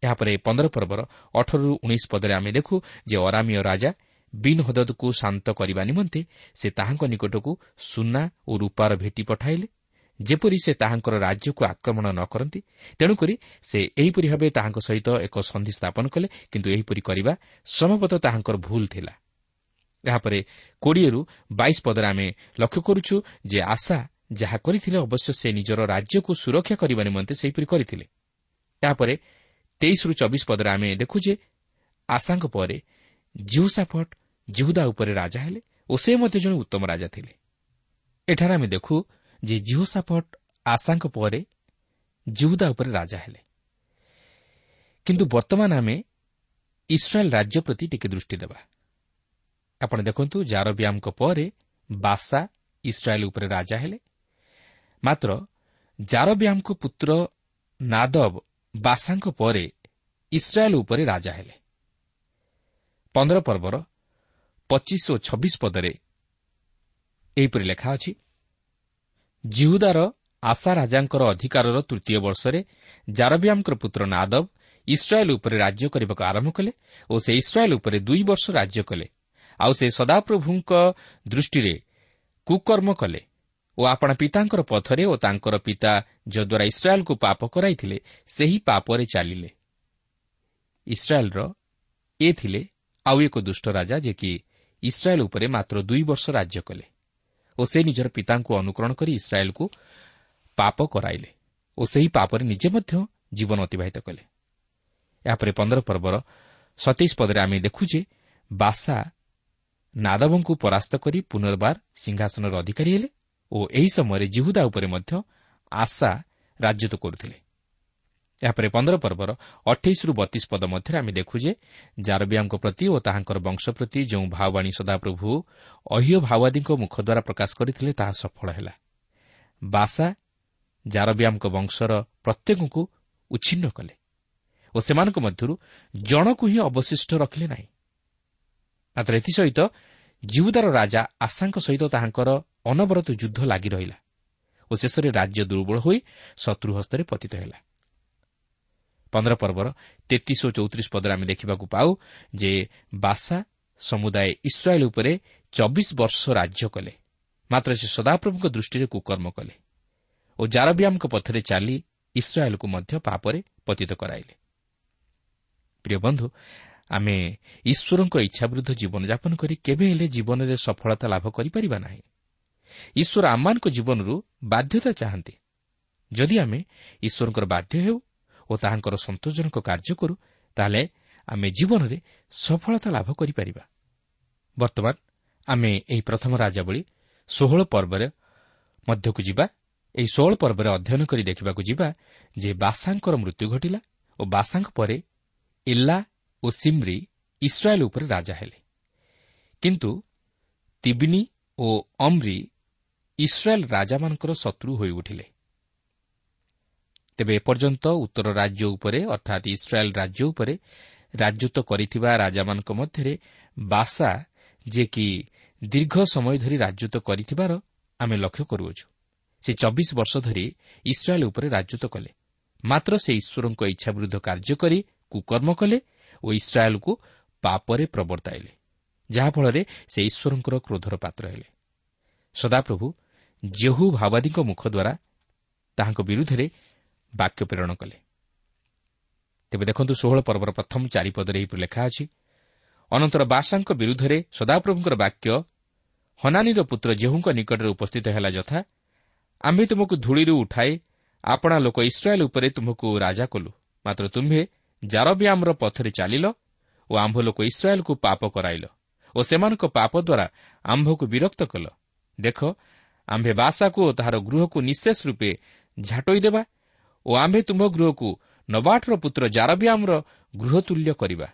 ଏହାପରେ ପନ୍ଦର ପର୍ବର ଅଠରରୁ ଉଣେଇଶ ପଦରେ ଆମେ ଦେଖୁ ଯେ ଅରାମୀୟ ରାଜା ବିନ୍ ହଦଦକୁ ଶାନ୍ତ କରିବା ନିମନ୍ତେ ସେ ତାହାଙ୍କ ନିକଟକୁ ସୁନା ଓ ରୂପାର ଭେଟି ପଠାଇଲେ। ଯେପରି ସେ ତାହାଙ୍କର ରାଜ୍ୟକୁ ଆକ୍ରମଣ ନ କରନ୍ତି ତେଣୁକରି ସେ ଏହିପରି ଭାବେ ତାହାଙ୍କ ସହିତ ଏକ ସନ୍ଧି ସ୍ଥାପନ କଲେ କିନ୍ତୁ ଏହିପରି କରିବା ସମ୍ଭବତଃ ତାହାଙ୍କର ଭୁଲ ଥିଲା। ଏହାପରେ କୋଡ଼ିଏରୁ ବାଇଶ ପଦରେ ଆମେ ଲକ୍ଷ୍ୟ କରୁଛୁ ଯେ ଆଶା ଯାହା କରିଥିଲେ ଅବଶ୍ୟ ସେ ନିଜର ରାଜ୍ୟକୁ ସୁରକ୍ଷା କରିବା ନିମନ୍ତେ ସେହିପରି କରିଥିଲେ। ଏହାପରେ ତେଇଶରୁ ଚବିଶ ପଦରେ ଆମେ ଦେଖୁ ଯେ ଆଶାଙ୍କ ପରେ ଜିହୁସାଫଟ ଜିହୁଦା ଉପରେ ରାଜା ହେଲେ ଓ ସେ ମଧ୍ୟ ଜଣେ ଉତ୍ତମ ରାଜା ଥିଲେ। ଏଠାରେ ଆମେ ଦେଖୁ ଯେ ଜିହୁସାଫଟ ଆଶାଙ୍କ ପରେ ଜିହୁଦା ଉପରେ ରାଜା ହେଲେ। କିନ୍ତୁ ବର୍ତ୍ତମାନ ଆମେ ଇସ୍ରାଏଲ୍ ରାଜ୍ୟ ପ୍ରତି ଟିକେ ଦୃଷ୍ଟି ଦେବା। ଆପଣ ଦେଖନ୍ତୁ ଜାରବିଆମଙ୍କ ପରେ ବାସା ଇସ୍ରାଏଲ୍ ଉପରେ ରାଜା ହେଲେ। ମାତ୍ର ଜାରବିଆମଙ୍କ ପୁତ୍ର ନାଦବ ବାସାଙ୍କ ପରେ ଇସ୍ରାଏଲ୍ ଉପରେ ରାଜା ହେଲେ। ପନ୍ଦର ପର୍ବର ପଚିଶ ଓ ଛବିଶ ପଦରେ ଏହିପରି ଲେଖା ଅଛି ଜିହୁଦାର ଆଶା ରାଜାଙ୍କର ଅଧିକାରର ତୃତୀୟ ବର୍ଷରେ ଜାରବିଆମଙ୍କର ପୁତ୍ର ନାଦବ ଇସ୍ରାଏଲ୍ ଉପରେ ରାଜ୍ୟ କରିବାକୁ ଆରମ୍ଭ କଲେ ଓ ସେ ଇସ୍ରାଏଲ୍ ଉପରେ ଦୁଇ ବର୍ଷ ରାଜ୍ୟ କଲେ। ଆଉ ସେ ସଦାପ୍ରଭୁଙ୍କ ଦୃଷ୍ଟିରେ କୁକର୍ମ କଲେ ଓ ଆପଣା ପିତାଙ୍କର ପଥରେ ଓ ତାଙ୍କର ପିତା ଯଦ୍ୱାରା ଇସ୍ରାଏଲ୍କୁ ପାପ କରାଇଥିଲେ ସେହି ପାପରେ ଚାଲିଲେ। ଇସ୍ରାଏଲ୍ର ଏ ଥିଲେ ଆଉ ଏକ ଦୁଷ୍ଟ ରାଜା ଯେ କି ଇସ୍ରାଏଲ୍ ଉପରେ ମାତ୍ର ଦୁଇ ବର୍ଷ ରାଜ୍ୟ କଲେ। ଓ ସେ ନିଜର ପିତାଙ୍କୁ ଅନୁକରଣ କରି ଇସ୍ରାଏଲ୍କୁ ପାପ କରାଇଲେ। ଓ ସେହି ପାପରେ ନିଜେ ମଧ୍ୟ ଜୀବନ ଅତିବାହିତ କଲେ। ଏହାପରେ ପନ୍ଦର ପର୍ବର ସତେଇଶ ପଦରେ ଆମେ ଦେଖୁ ଯେ ବାସା ନାଦବଙ୍କୁ ପରାସ୍ତ କରି ପୁନର୍ବାର ସିଂହାସନର ଅଧିକାରୀ ହେଲେ ଓ ଏହି ସମୟରେ ଜିହୁଦା ଉପରେ ମଧ୍ୟ ଆଶା ରାଜତ୍ୱ କରୁଥିଲେ। ଏହାପରେ ପନ୍ଦର ପର୍ବର ଅଠେଇଶରୁ ବତିଶ ପଦ ମଧ୍ୟରେ ଆମେ ଦେଖୁ ଯେ ଜାରବିଆଙ୍କ ପ୍ରତି ଓ ତାହାଙ୍କର ବଂଶ ପ୍ରତି ଯେଉଁ ଭାଓବାଣୀ ସଦାପ୍ରଭୁ ଅହିୟ ଭାଓବାଦୀଙ୍କ ମୁଖ ଦ୍ୱାରା ପ୍ରକାଶ କରିଥିଲେ ତାହା ସଫଳ ହେଲା। ବାସା ଜାରବିଆମଙ୍କ ବଂଶର ପ୍ରତ୍ୟେକଙ୍କୁ ଉଚ୍ଛିନ୍ନ କଲେ ଓ ସେମାନଙ୍କ ମଧ୍ୟରୁ ଜଣକୁ ହିଁ ଅବଶିଷ୍ଟ ରଖିଲେ ନାହିଁ। ମାତ୍ର ଏଥିସହିତ ଜିହୁଦାର ରାଜା ଆଶାଙ୍କ ସହିତ ତାହାଙ୍କର ଅନବରତ ଯୁଦ୍ଧ ଲାଗି ରହିଲା ଓ ଶେଷରେ ରାଜ୍ୟ ଦୁର୍ବଳ ହୋଇ ଶତ୍ରୁ ହସ୍ତରେ ପତିତ ହେଲା। ପନ୍ଦର ପର୍ବର ତେତିଶ ଓ ଚଉତିରିଶ ପଦରେ ଆମେ ଦେଖିବାକୁ ପାଉ ଯେ ବାସା ସମୁଦାୟ ଇସ୍ରାଏଲ୍ ଉପରେ ଚବିଶ ବର୍ଷ ରାଜ୍ୟ କଲେ। ମାତ୍ର ସେ ସଦାପ୍ରଭୁଙ୍କ ଦୃଷ୍ଟିରେ କୁକର୍ମ କଲେ ଓ ଜାରବିଆମଙ୍କ ପଥରେ ଚାଲି ଇସ୍ରାଏଲ୍କୁ ମଧ୍ୟ ପାପରେ ପତିତ କରାଇଲେ। ପ୍ରିୟ ବନ୍ଧୁ ଆମେ ଈଶ୍ୱରଙ୍କ ଇଚ୍ଛା ବିରୁଦ୍ଧ ଜୀବନଯାପନ କରି କେବେ ହେଲେ ଜୀବନରେ ସଫଳତା ଲାଭ କରିପାରିବା ନାହିଁ। ଈଶ୍ୱର ଆମମାନଙ୍କ ଜୀବନରୁ ବାଧ୍ୟତା ଚାହାନ୍ତି। ଯଦି ଆମେ ଈଶ୍ୱରଙ୍କର ବାଧ୍ୟ ହେଉ ଓ ତାହାଙ୍କର ସନ୍ତୋଷଜନକ କାର୍ଯ୍ୟ କରୁ ତାହେଲେ ଆମେ ଜୀବନରେ ସଫଳତା ଲାଭ କରିପାରିବା। ବର୍ତ୍ତମାନ ଆମେ ଏହି ପ୍ରଥମ ରାଜାବଳୀ ଷୋହଳ ପର୍ବରେ ମଧ୍ୟକୁ ଯିବା ଏହି ଷୋହଳ ପର୍ବରେ ଅଧ୍ୟୟନ କରି ଦେଖିବାକୁ ଯିବା ଯେ ବାସାଙ୍କର ମୃତ୍ୟୁ ଘଟିଲା ଓ ବାସାଙ୍କ ପରେ ଇଲ୍ଲା ଓ ସିମ୍ରି ଇସ୍ରାଏଲ୍ ଉପରେ ରାଜା ହେଲେ। କିନ୍ତୁ ତିବିନି ଓ ଅମ୍ରି ଇସ୍ରାଏଲ୍ ରାଜାମାନଙ୍କର ଶତ୍ରୁ ହୋଇଉଠିଲେ। ତେବେ ଏପର୍ଯ୍ୟନ୍ତ ଉତ୍ତର ରାଜ୍ୟ ଉପରେ ଅର୍ଥାତ୍ ଇସ୍ରାଏଲ୍ ରାଜ୍ୟ ଉପରେ ରାଜତ୍ୱ କରିଥିବା ରାଜାମାନଙ୍କ ମଧ୍ୟରେ ବାସା ଯିଏକି ଦୀର୍ଘ ସମୟ ଧରି ରାଜତ୍ୱ କରିଥିବାର ଆମେ ଲକ୍ଷ୍ୟ କରୁଅଛୁ। ସେ ଚବିଶ ବର୍ଷ ଧରି ଇସ୍ରାଏଲ୍ ଉପରେ ରାଜତ୍ୱ କଲେ। ମାତ୍ର ସେ ଈଶ୍ୱରଙ୍କ ଇଚ୍ଛା ବିରୁଦ୍ଧ କାର୍ଯ୍ୟ କରି କୁକର୍ମ କଲେ ଓ ଇସ୍ରାଏଲ୍କୁ ପାପରେ ପ୍ରବର୍ତ୍ତାଇଲେ ଯାହାଫଳରେ ସେ ଈଶ୍ୱରଙ୍କର କ୍ରୋଧର ପାତ୍ର ହେଲେ। ସଦାପ୍ରଭୁ ଜେହୁ ଭାବାଦୀଙ୍କ ମୁଖ ଦ୍ୱାରା ତାହାଙ୍କ ବିରୁଦ୍ଧରେ ବାକ୍ୟ ପ୍ରେରଣ କଲେ। ତେବେ ଦେଖନ୍ତୁ ଷୋହଳ ପର୍ବର ପ୍ରଥମ ଚାରିପଦରେ ଏହିପରି ଲେଖା ଅଛି ଅନନ୍ତର ବାସାଙ୍କ ବିରୁଦ୍ଧରେ ସଦାପ୍ରଭୁଙ୍କର ବାକ୍ୟ ହନାନୀର ପୁତ୍ର ଜେହୁଙ୍କ ନିକଟରେ ଉପସ୍ଥିତ ହେଲା ଯଥା ଆମ୍ଭେ ତୁମକୁ ଧୂଳିରୁ ଉଠାଇ ଆପଣା ଲୋକ ଇସ୍ରାଏଲ୍ ଉପରେ ତୁମକୁ ରାଜା କଲୁ। ମାତ୍ର ତୁମ୍ଭେ ଜାରବ୍ୟାମ୍ର ପଥରେ ଚାଲିଲ ଓ ଆମ୍ଭ ଲୋକ ଇସ୍ରାଏଲ୍କୁ ପାପ କରାଇଲ ଓ ସେମାନଙ୍କ ପାପ ଦ୍ୱାରା ଆମ୍ଭକୁ ବିରକ୍ତ କଲ। ଦେଖ ଆମ୍ଭେ ବାସାକୁ ଓ ତାହାର ଗୃହକୁ ନିଶେଷ ରୂପେ ଝାଟୋଇ ଓ ଆମ୍ଭେ ତୁମ୍ଭ ଗୃହକୁ ନବାଠର ପୁତ୍ର ଜାରବ୍ୟାମ୍ର ଗୃହ ତୁଲ୍ୟ କରିବା।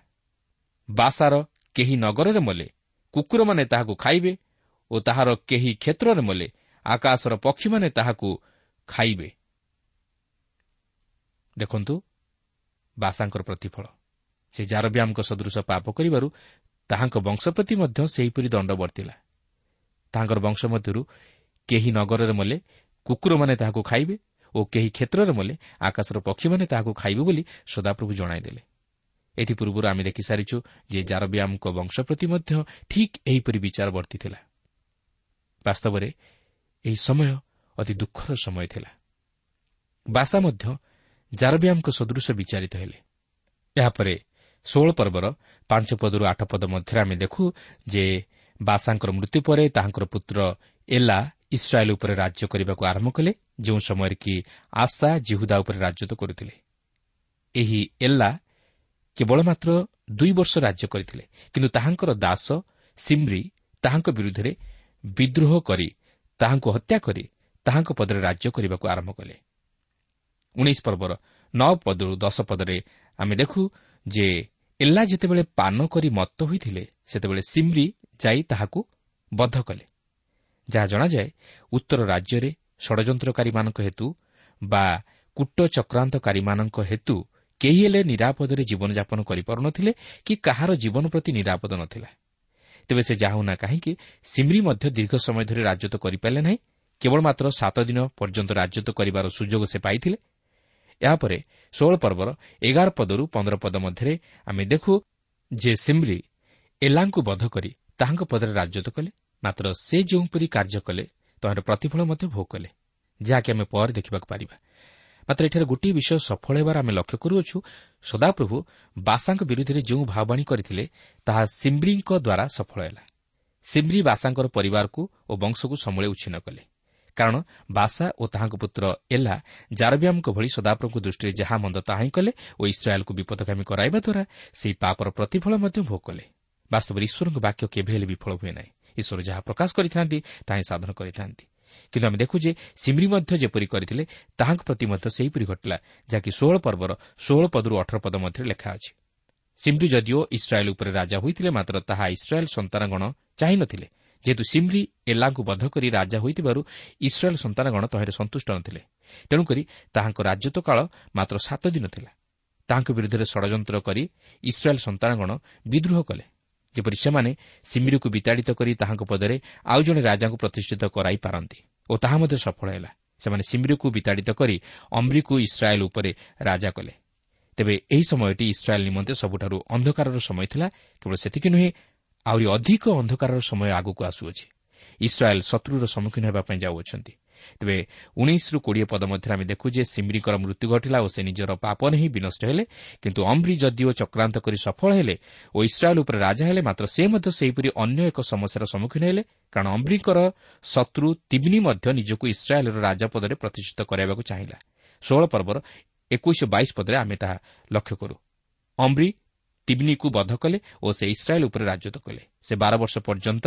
ବାସାର କେହି ନଗରରେ ମଲେ କୁକୁରମାନେ ତାହାକୁ ଖାଇବେ ଓ ତାହାର କେହି କ୍ଷେତ୍ରରେ ମଲେ ଆକାଶର ପକ୍ଷୀମାନେ ତାହାକୁ ଖାଇବେ। ଦେଖନ୍ତୁ ବାସାଙ୍କର ପ୍ରତିଫଳ। ସେ ଜାରବ୍ୟାମଙ୍କ ସଦୃଶ ପାପ କରିବାରୁ ତାହାଙ୍କ ବଂଶ ପ୍ରତି ମଧ୍ୟ ସେହିପରି ଦଣ୍ଡ ବର୍ତ୍ତିଲା। ତାହାଙ୍କର ବଂଶ ମଧ୍ୟରୁ କେହି ନଗରରେ ମଲେ କୁକୁରମାନେ ତାହାକୁ ଖାଇବେ ଓ କେହି କ୍ଷେତ୍ରରେ ମଲେ ଆକାଶର ପକ୍ଷୀମାନେ ତାହାକୁ ଖାଇବେ ବୋଲି ସଦାପ୍ରଭୁ ଜଣାଇଦେଲେ। ଏଥିପୂର୍ବରୁ ଆମେ ଦେଖିସାରିଛୁ ଯେ ଜାରବ୍ୟାମଙ୍କ ବଂଶ ପ୍ରତି ମଧ୍ୟ ଠିକ୍ ଏହିପରି ବିଚାର ବର୍ତ୍ତିଥିଲା। ବାସ୍ତବରେ ଏହି ସମୟ ଅତି ଦୁଃଖର ସମୟ ଥିଲା। ବାସା ମଧ୍ୟ ଜାରବ୍ୟାମଙ୍କ ସଦୃଶ ବିଚାରିତ ହେଲେ। ଏହାପରେ ଷୋହଳ ପର୍ବର ପାଞ୍ଚ ପଦରୁ ଆଠ ପଦ ମଧ୍ୟରେ ଆମେ ଦେଖୁ ଯେ ବାସାଙ୍କର ମୃତ୍ୟୁ ପରେ ତାହାଙ୍କର ପୁତ୍ର ଏଲା ଇସ୍ରାଏଲ୍ ଉପରେ ରାଜ୍ୟ କରିବାକୁ ଆରମ୍ଭ କଲେ ଯେଉଁ ସମୟରେ କି ଆଶା ଜିହୁଦା ଉପରେ ରାଜତ୍ୱ କରୁଥିଲେ। ଏହି ଏଲ୍ଲା କେବଳ ମାତ୍ର ଦୁଇ ବର୍ଷ ରାଜ୍ୟ କରିଥିଲେ କିନ୍ତୁ ତାହାଙ୍କର ଦାସ ସିମ୍ରି ତାହାଙ୍କ ବିରୁଦ୍ଧରେ ବିଦ୍ରୋହ କରି ତାହାଙ୍କୁ ହତ୍ୟା କରି ତାହାଙ୍କ ପଦରେ ରାଜ୍ୟ କରିବାକୁ ଆରମ୍ଭ କଲେ। ଉଣେଇଶ ପର୍ବର ନଅ ପଦରୁ ଦଶ ପଦରେ ଆମେ ଦେଖୁ ଯେ ଏଲ୍ଲା ଯେତେବେଳେ ପାନ କରି ମତ ହୋଇଥିଲେ ସେତେବେଳେ ସିମ୍ରି ଯାଇ ତାହାକୁ ବଦ୍ଧ କଲେ। ଯାହା ଜଣାଯାଏ ଉତ୍ତର ରାଜ୍ୟରେ ଷଡ଼ଯନ୍ତ୍ରକାରୀମାନଙ୍କ ହେତୁ ବା କୂଟ ଚକ୍ରାନ୍ତକାରୀମାନଙ୍କ ହେତୁ କେହି ହେଲେ ନିରାପଦରେ ଜୀବନଯାପନ କରିପାରୁନଥିଲେ କି କାହାର ଜୀବନ ପ୍ରତି ନିରାପଦ ନଥିଲା। ତେବେ ସେ ଯାହା ହେଉନା କାହିଁକି ସିମ୍ରି ମଧ୍ୟ ଦୀର୍ଘ ସମୟ ଧରି ରାଜତ୍ୱ କରିପାରିଲେ ନାହିଁ କେବଳ ମାତ୍ର ସାତ ଦିନ ପର୍ଯ୍ୟନ୍ତ ରାଜତ୍ୱ କରିବାର ସୁଯୋଗ ସେ ପାଇଥିଲେ। ଏହାପରେ ଷୋହଳ ପର୍ବର ଏଗାର ପଦରୁ ପନ୍ଦର ପଦ ମଧ୍ୟରେ ଆମେ ଦେଖୁ ଯେ ସିମ୍ରି ଏଲାଙ୍କୁ ବଧ କରି ତାହାଙ୍କ ପଦରେ ରାଜତ୍ୱ କଲେ। ମାତ୍ର ସେ ଯେଉଁପରି କାର୍ଯ୍ୟ କଲେ ତହିଁର ପ୍ରତିଫଳ ମଧ୍ୟ ଭୋଗ କଲେ ଯାହାକି ଆମେ ପରେ ଦେଖିବାକୁ ପାରିବା। ମାତ୍ର ଏଠାରେ ଗୋଟିଏ ବିଷୟ ସଫଳ ହେବାର ଆମେ ଲକ୍ଷ୍ୟ କରୁଅଛୁ। ସଦାପ୍ରଭୁ ବାସାଙ୍କ ବିରୁଦ୍ଧରେ ଯେଉଁ ଭାବବାଣୀ କରିଥିଲେ ତାହା ସିମ୍ରିଙ୍କ ଦ୍ୱାରା ସଫଳ ହେଲା। ସିମ୍ରି ବାସାଙ୍କର ପରିବାରକୁ ଓ ବଂଶକୁ ସମୂଳେ ଉଚ୍ଛିନ୍ନ କଲେ। କାରଣ ବାସା ଓ ତାହାଙ୍କ ପୁତ୍ର ଏଲା ଜାରବ୍ୟାମଙ୍କ ଭଳି ସଦାପ୍ରଭୁଙ୍କ ଦୃଷ୍ଟିରେ ଯାହା ମନ୍ଦ ତାହା ହିଁ କଲେ ଓ ଇସ୍ରାଏଲ୍କୁ ବିପଦକାମୀ କରାଇବା ଦ୍ୱାରା ସେହି ପାପର ପ୍ରତିଫଳ ମଧ୍ୟ ଭୋଗ କଲେ। ବାସ୍ତବରେ ଈଶ୍ୱରଙ୍କ ବାକ୍ୟ କେବେ ହେଲେ ବିଫଳ ହୁଏ ନାହିଁ। ଈଶ୍ୱର ଯାହା ପ୍ରକାଶ କରିଥାନ୍ତି ତାହା ସାଧନ କରିଥାନ୍ତି। କିନ୍ତୁ ଆମେ ଦେଖୁ ଯେ ସିମ୍ରି ମଧ୍ୟ ଯେପରି କରିଥିଲେ ତାହାଙ୍କ ପ୍ରତି ମଧ୍ୟ ସେହିପରି ଘଟିଲା ଯାହାକି ଷୋହଳ ପର୍ବର ଷୋହଳ ପଦରୁ ଅଠର ପଦ ମଧ୍ୟରେ ଲେଖା ଅଛି। ସିମ୍ରି ଯଦିଓ ଇସ୍ରାଏଲ୍ ଉପରେ ରାଜା ହୋଇଥିଲେ ମାତ୍ର ତାହା ଇସ୍ରାଏଲ୍ ସନ୍ତାନଗଣ ଚାହିଁନଥିଲେ ଯେହେତୁ ସିମ୍ରି ଏଲ୍ଲାଙ୍କୁ ବଦ୍ଧ କରି ରାଜା ହୋଇଥିବାରୁ ଇସ୍ରାଏଲ୍ ସନ୍ତାନଗଣ ତହିଁରେ ସନ୍ତୁଷ୍ଟ ନଥିଲେ। ତେଣୁକରି ତାହାଙ୍କ ରାଜତ୍ୱ କାଳ ମାତ୍ର ସାତ ଦିନ ଥିଲା। ତାହାଙ୍କ ବିରୁଦ୍ଧରେ ଷଡ଼ଯନ୍ତ୍ର କରି ଇସ୍ରାଏଲ୍ ସନ୍ତାନଗଣ ବିଦ୍ରୋହ କଲେ। ଯେପରି ସେମାନେ ସିମିରିକୁ ବିତାଡ଼ିତ କରି ତାହାଙ୍କ ପଦରେ ଆଉ ଜଣେ ରାଜାଙ୍କୁ ପ୍ରତିଷ୍ଠିତ କରାଇପାରନ୍ତି ଓ ତାହା ମଧ୍ୟ ସଫଳ ହେଲା। ସେମାନେ ସିମିରିକୁ ବିତାଡ଼ିତ କରି ଅମ୍ରିକୁ ଇସ୍ରାଏଲ୍ ଉପରେ ରାଜା କଲେ। ତେବେ ଏହି ସମୟଟି ଇସ୍ରାଏଲ୍ ନିମନ୍ତେ ସବୁଠାରୁ ଅନ୍ଧକାରର ସମୟ ଥିଲା କେବଳ ସେତିକି ନୁହେଁ ଆହୁରି ଅଧିକ ଅନ୍ଧକାରର ସମୟ ଆଗକୁ ଆସୁଅଛି। ଇସ୍ରାଏଲ୍ ଶତ୍ରୁର ସମ୍ମୁଖୀନ ହେବା ପାଇଁ ଯାଉଅଛନ୍ତି। ତେବେ ଉଣେଇଶରୁ କୋଡ଼ିଏ ପଦ ମଧ୍ୟରେ ଆମେ ଦେଖୁ ଯେ ସିମ୍ରିଙ୍କର ମୃତ୍ୟୁ ଘଟିଲା ଓ ସେ ନିଜର ପାପ ନେଇ ବିନଷ୍ଟ ହେଲେ କିନ୍ତୁ ଅମ୍ରି ଯଦିଓ ଚକ୍ରାନ୍ତ କରି ସଫଳ ହେଲେ ଓ ଇସ୍ରାଏଲ୍ ଉପରେ ରାଜା ହେଲେ ମାତ୍ର ସେ ମଧ୍ୟ ସେହିପରି ଅନ୍ୟ ଏକ ସମସ୍ୟାର ସମ୍ମୁଖୀନ ହେଲେ କାରଣ ଅମ୍ରିଙ୍କର ଶତ୍ରୁ ତିବ୍ନି ମଧ୍ୟ ନିଜକୁ ଇସ୍ରାଏଲ୍ର ରାଜପଦରେ ପ୍ରତିଷ୍ଠିତ କରାଇବାକୁ ଚାହିଁଲା। ଷୋହଳ ପର୍ବର ଏକୋଇଶ ବାଇଶ ପଦରେ ଆମେ ତାହା ଲକ୍ଷ୍ୟ କରୁ। ଅମ୍ରି ତିବ୍ନିକୁ ବଧ କଲେ ଓ ସେ ଇସ୍ରାଏଲ୍ ଉପରେ ରାଜତ୍ୱ କଲେ। ସେ ବାର ବର୍ଷ ପର୍ଯ୍ୟନ୍ତ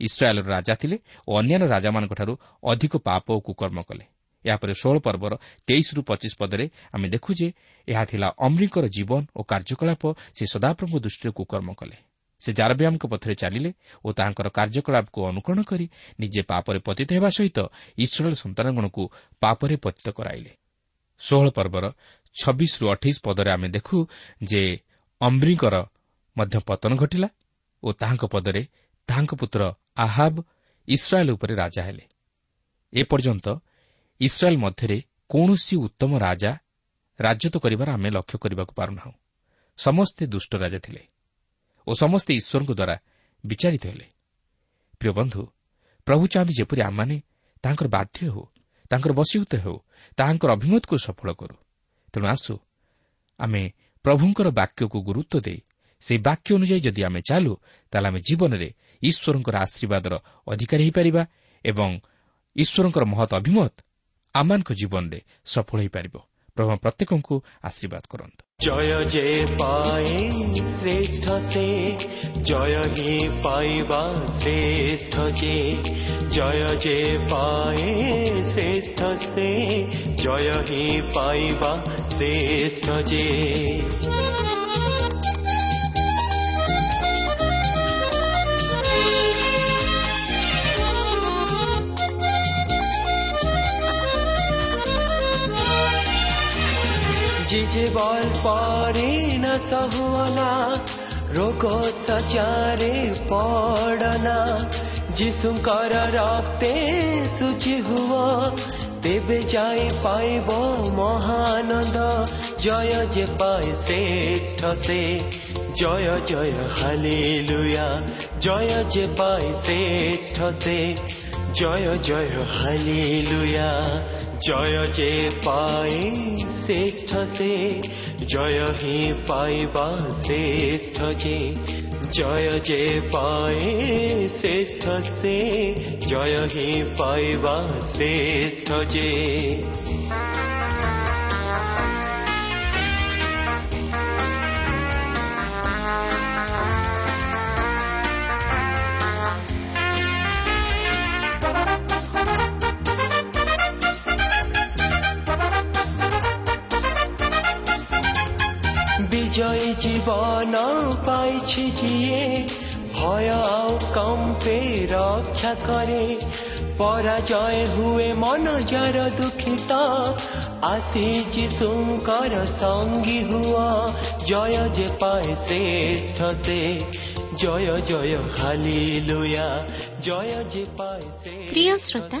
ଇସ୍ରାଏଲ୍ର ରାଜା ଥିଲେ ଓ ଅନ୍ୟାନ୍ୟ ରାଜାମାନଙ୍କଠାରୁ ଅଧିକ ପାପ ଓ କୁକର୍ମ କଲେ। ଏହାପରେ ଷୋହଳ ପର୍ବର ତେଇଶରୁ ପଚିଶ ପଦରେ ଆମେ ଦେଖୁ ଯେ ଏହା ଥିଲା ଅମ୍ରିଙ୍କର ଜୀବନ ଓ କାର୍ଯ୍ୟକଳାପ ସେ ସଦାପ୍ରଭୁଙ୍କ ଦୃଷ୍ଟିରେ କୁକର୍ମ କଲେ। ସେ ଜାରବ୍ୟାମଙ୍କ ପଥରେ ଚାଲିଲେ ଓ ତାହାଙ୍କର କାର୍ଯ୍ୟକଳାପକୁ ଅନୁକରଣ କରି ନିଜେ ପାପରେ ପତିତ ହେବା ସହିତ ଈଶ୍ୱର ସନ୍ତାନଗଣକୁ ପାପରେ ପତିତ କରାଇଲେ। ଷୋହଳ ପର୍ବର ଛବିଶରୁ ଅଠେଇଶ ପଦରେ ଆମେ ଦେଖୁ ଯେ ଅମ୍ରିଙ୍କର ମଧ୍ୟ ପତନ ଘଟିଲା ଓ ତାହାଙ୍କ ପଦରେ ତାହାଙ୍କ ପୁତ୍ର ଆହାବ ଇସ୍ରାଏଲ୍ ଉପରେ ରାଜା ହେଲେ। ଏପର୍ଯ୍ୟନ୍ତ ଇସ୍ରାଏଲ୍ ମଧ୍ୟରେ କୌଣସି ଉତ୍ତମ ରାଜା ରାଜତ୍ୱ କରିବାର ଆମେ ଲକ୍ଷ୍ୟ କରିବାକୁ ପାରୁନାହୁଁ। ସମସ୍ତେ ଦୁଷ୍ଟ ରାଜା ଥିଲେ ଓ ସମସ୍ତେ ଈଶ୍ୱରଙ୍କ ଦ୍ୱାରା ବିଚାରିତ ହେଲେ। ପ୍ରିୟ ବନ୍ଧୁ ପ୍ରଭୁ ଚାହାନ୍ତି ଯେପରି ଆମମାନେ ତାଙ୍କର ବାଧ୍ୟ ହେଉ ତାଙ୍କର ବଶୀଭୂତ ହେଉ ତାହାଙ୍କର ଅଭିମତକୁ ସଫଳ କରୁ। ତେଣୁ ଆସୁ ଆମେ ପ୍ରଭୁଙ୍କର ବାକ୍ୟକୁ ଗୁରୁତ୍ୱ ଦେଇ ସେହି ବାକ୍ୟ ଅନୁଯାୟୀ ଯଦି ଆମେ ଚାଲୁ ତାହେଲେ ଆମେ ଜୀବନରେ ଈଶ୍ୱରଙ୍କର ଆଶୀର୍ବାଦର ଅଧିକାରୀ ହୋଇପାରିବା ଏବଂ ଈଶ୍ୱରଙ୍କର ମହତ୍ ଅଭିମତ ଆମମାନଙ୍କ ଜୀବନରେ ସଫଳ ହୋଇପାରିବ। ପ୍ରଭୁ ପ୍ରତ୍ୟେକଙ୍କୁ ଆଶୀର୍ବାଦ କରନ୍ତୁ। ଜୟ ଯେ ପାଏ ଶ୍ରେଷ୍ଠ ସେ ଜୟ ହିଁ ପାଇବା ଶ୍ରେଷ୍ଠ ଯେ ଜୟ ଯେ ପାଏ ଶ୍ରେଷ୍ଠ ସେ ଜୟ ହିଁ ପାଇବା ଶ୍ରେଷ୍ଠ ଯେ। जिजबल परेन सहुअना रोगो सचारे पडना যিশুঙ্কর রক্তে সুচি হুয়া তেবে যাই পাইব মহানন্দ জয় যে পায় শ্রেষ্ঠ সে জয় জয় হালেলুয়া জয় যে পায় শ্রেষ্ঠ সে জয় জয় হালেলুয়া জয় যে পায় শ্রেষ্ঠ সে জয় হি পাইবা শ্রেষ্ঠ যে জয় যে পায় শ্রেষ্ঠ সে জয় হি পাইবা শ্রেষ্ঠ যে বিজয় জীবন পাইছি যিয়ে ভয় কম্পে রক্ষা করে। পরাজয় হুয়ে মন যার দুঃখিত। আসিছি তুঙ্কর সঙ্গী হুয়া। জয় যে পায় শ্রেষ্ঠ সে জয় জয় হালি লুয়া জয় যে পায় প্রিয় শ্রোতা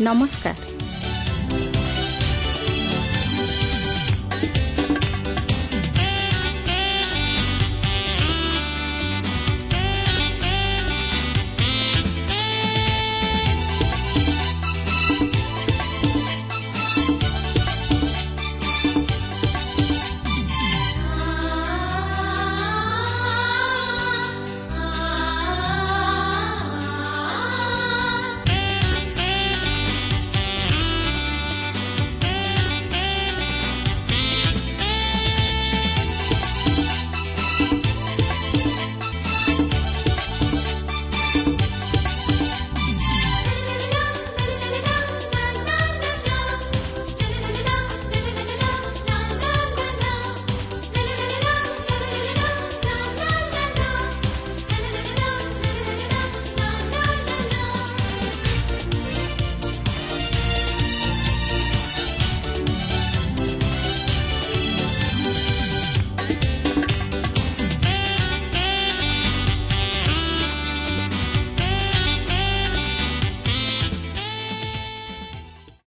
ନମସ୍କାର